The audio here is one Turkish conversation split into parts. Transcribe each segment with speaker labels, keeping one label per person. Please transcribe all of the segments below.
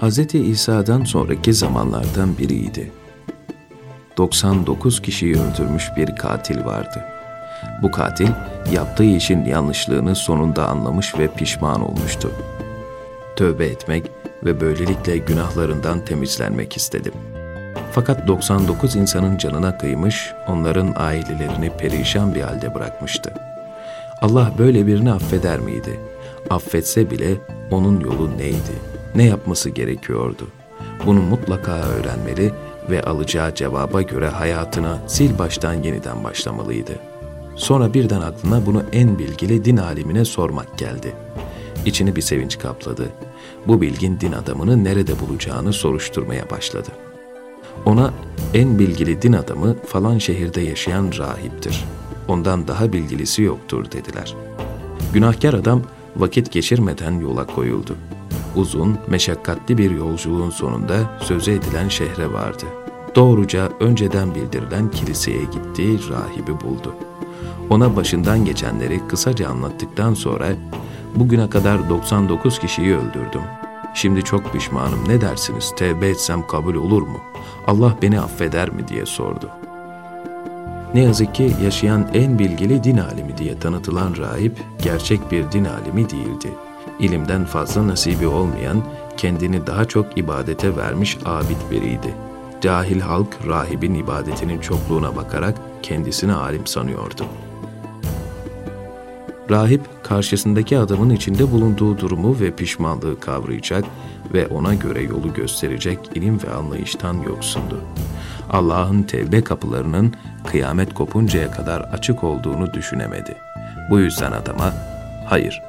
Speaker 1: Hz. İsa'dan sonraki zamanlardan biriydi. 99 kişiyi öldürmüş bir katil vardı. Bu katil yaptığı işin yanlışlığını sonunda anlamış ve pişman olmuştu. Tövbe etmek ve böylelikle günahlarından temizlenmek istedim. Fakat 99 insanın canına kıymış, onların ailelerini perişan bir halde bırakmıştı. Allah böyle birini affeder miydi? Affetse bile onun yolu neydi? Ne yapması gerekiyordu? Bunu mutlaka öğrenmeli ve alacağı cevaba göre hayatına sil baştan yeniden başlamalıydı. Sonra birden aklına bunu en bilgili din alimine sormak geldi. İçini bir sevinç kapladı. Bu bilgin din adamını nerede bulacağını soruşturmaya başladı. Ona en bilgili din adamı falan şehirde yaşayan rahiptir. Ondan daha bilgilisi yoktur dediler. Günahkar adam vakit geçirmeden yola koyuldu. Uzun, meşakkatli bir yolculuğun sonunda sözü edilen şehre vardı. Doğruca önceden bildirilen kiliseye gitti, rahibi buldu. Ona başından geçenleri kısaca anlattıktan sonra bugüne kadar 99 kişiyi öldürdüm. Şimdi çok pişmanım ne dersiniz tevbe etsem kabul olur mu? Allah beni affeder mi diye sordu. Ne yazık ki yaşayan en bilgili din alimi diye tanıtılan rahip gerçek bir din alimi değildi ilimden fazla nasibi olmayan, kendini daha çok ibadete vermiş abid biriydi. Cahil halk rahibin ibadetinin çokluğuna bakarak kendisini alim sanıyordu. Rahip karşısındaki adamın içinde bulunduğu durumu ve pişmanlığı kavrayacak ve ona göre yolu gösterecek ilim ve anlayıştan yoksundu. Allah'ın tevbe kapılarının kıyamet kopuncaya kadar açık olduğunu düşünemedi. Bu yüzden adama, hayır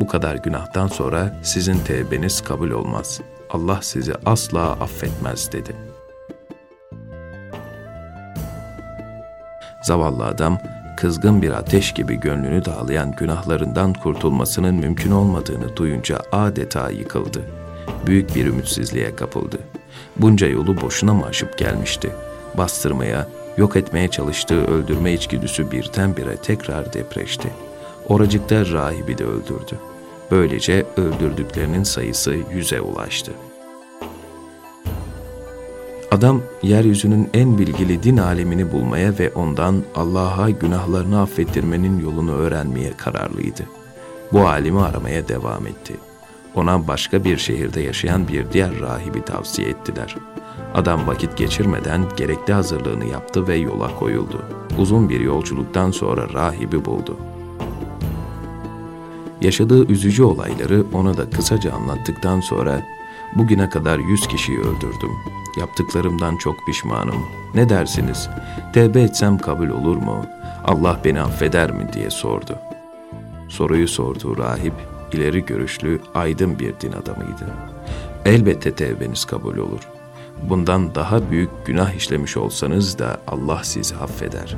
Speaker 1: bu kadar günahtan sonra sizin tevbeniz kabul olmaz. Allah sizi asla affetmez dedi. Zavallı adam kızgın bir ateş gibi gönlünü dağlayan günahlarından kurtulmasının mümkün olmadığını duyunca adeta yıkıldı. Büyük bir ümitsizliğe kapıldı. Bunca yolu boşuna mı aşıp gelmişti? Bastırmaya, yok etmeye çalıştığı öldürme içgüdüsü birdenbire tekrar depreşti. Oracıkta rahibi de öldürdü. Böylece öldürdüklerinin sayısı yüze ulaştı. Adam yeryüzünün en bilgili din alemini bulmaya ve ondan Allah'a günahlarını affettirmenin yolunu öğrenmeye kararlıydı. Bu alimi aramaya devam etti. Ona başka bir şehirde yaşayan bir diğer rahibi tavsiye ettiler. Adam vakit geçirmeden gerekli hazırlığını yaptı ve yola koyuldu. Uzun bir yolculuktan sonra rahibi buldu. Yaşadığı üzücü olayları ona da kısaca anlattıktan sonra bugüne kadar yüz kişiyi öldürdüm. Yaptıklarımdan çok pişmanım. Ne dersiniz? Tevbe etsem kabul olur mu? Allah beni affeder mi diye sordu. Soruyu sorduğu rahip ileri görüşlü, aydın bir din adamıydı. Elbette tevbeniz kabul olur. Bundan daha büyük günah işlemiş olsanız da Allah sizi affeder.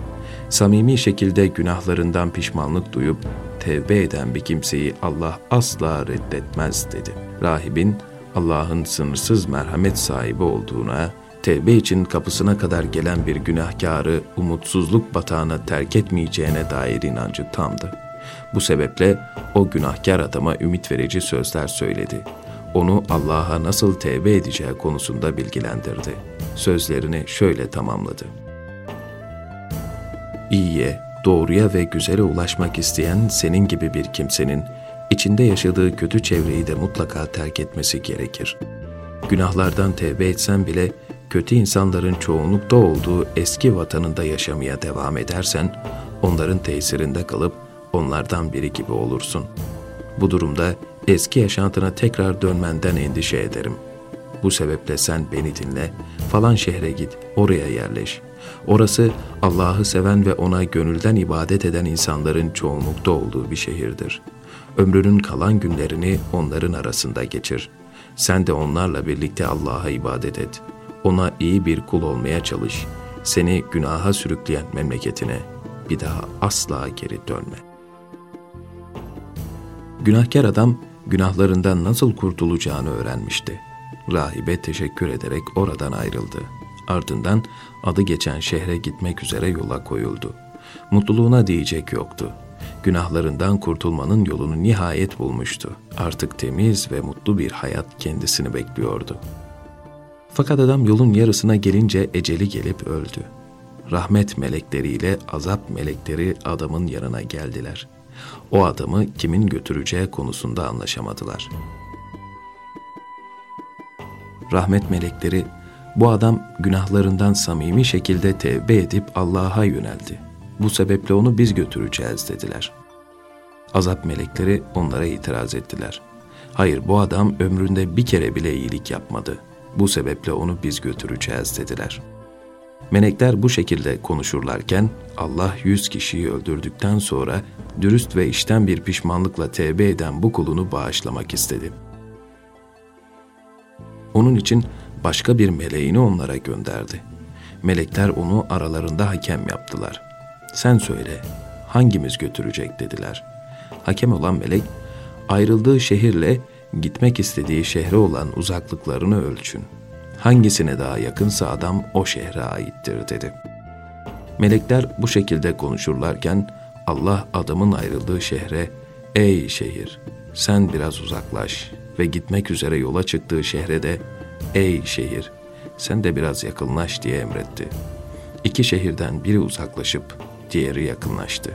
Speaker 1: Samimi şekilde günahlarından pişmanlık duyup tevbe eden bir kimseyi Allah asla reddetmez dedi. Rahibin Allah'ın sınırsız merhamet sahibi olduğuna, tevbe için kapısına kadar gelen bir günahkarı umutsuzluk batağına terk etmeyeceğine dair inancı tamdı. Bu sebeple o günahkar adama ümit verici sözler söyledi. Onu Allah'a nasıl tevbe edeceği konusunda bilgilendirdi. Sözlerini şöyle tamamladı. İyiye, doğruya ve güzele ulaşmak isteyen senin gibi bir kimsenin içinde yaşadığı kötü çevreyi de mutlaka terk etmesi gerekir. Günahlardan tevbe etsen bile kötü insanların çoğunlukta olduğu eski vatanında yaşamaya devam edersen onların tesirinde kalıp onlardan biri gibi olursun. Bu durumda eski yaşantına tekrar dönmenden endişe ederim. Bu sebeple sen beni dinle, falan şehre git, oraya yerleş.'' Orası Allah'ı seven ve ona gönülden ibadet eden insanların çoğunlukta olduğu bir şehirdir. Ömrünün kalan günlerini onların arasında geçir. Sen de onlarla birlikte Allah'a ibadet et. Ona iyi bir kul olmaya çalış. Seni günaha sürükleyen memleketine bir daha asla geri dönme. Günahkar adam günahlarından nasıl kurtulacağını öğrenmişti. Rahibe teşekkür ederek oradan ayrıldı. Ardından adı geçen şehre gitmek üzere yola koyuldu. Mutluluğuna diyecek yoktu. Günahlarından kurtulmanın yolunu nihayet bulmuştu. Artık temiz ve mutlu bir hayat kendisini bekliyordu. Fakat adam yolun yarısına gelince eceli gelip öldü. Rahmet melekleriyle azap melekleri adamın yanına geldiler. O adamı kimin götüreceği konusunda anlaşamadılar. Rahmet melekleri bu adam günahlarından samimi şekilde tevbe edip Allah'a yöneldi. Bu sebeple onu biz götüreceğiz dediler. Azap melekleri onlara itiraz ettiler. Hayır bu adam ömründe bir kere bile iyilik yapmadı. Bu sebeple onu biz götüreceğiz dediler. Melekler bu şekilde konuşurlarken Allah yüz kişiyi öldürdükten sonra dürüst ve işten bir pişmanlıkla tevbe eden bu kulunu bağışlamak istedi. Onun için başka bir meleğini onlara gönderdi. Melekler onu aralarında hakem yaptılar. Sen söyle, hangimiz götürecek dediler. Hakem olan melek, ayrıldığı şehirle gitmek istediği şehre olan uzaklıklarını ölçün. Hangisine daha yakınsa adam o şehre aittir dedi. Melekler bu şekilde konuşurlarken Allah adamın ayrıldığı şehre, ey şehir sen biraz uzaklaş ve gitmek üzere yola çıktığı şehre de Ey şehir, sen de biraz yakınlaş diye emretti. İki şehirden biri uzaklaşıp diğeri yakınlaştı.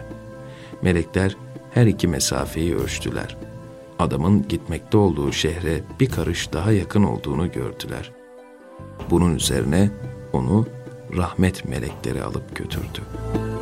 Speaker 1: Melekler her iki mesafeyi ölçtüler. Adamın gitmekte olduğu şehre bir karış daha yakın olduğunu gördüler. Bunun üzerine onu rahmet melekleri alıp götürdü.''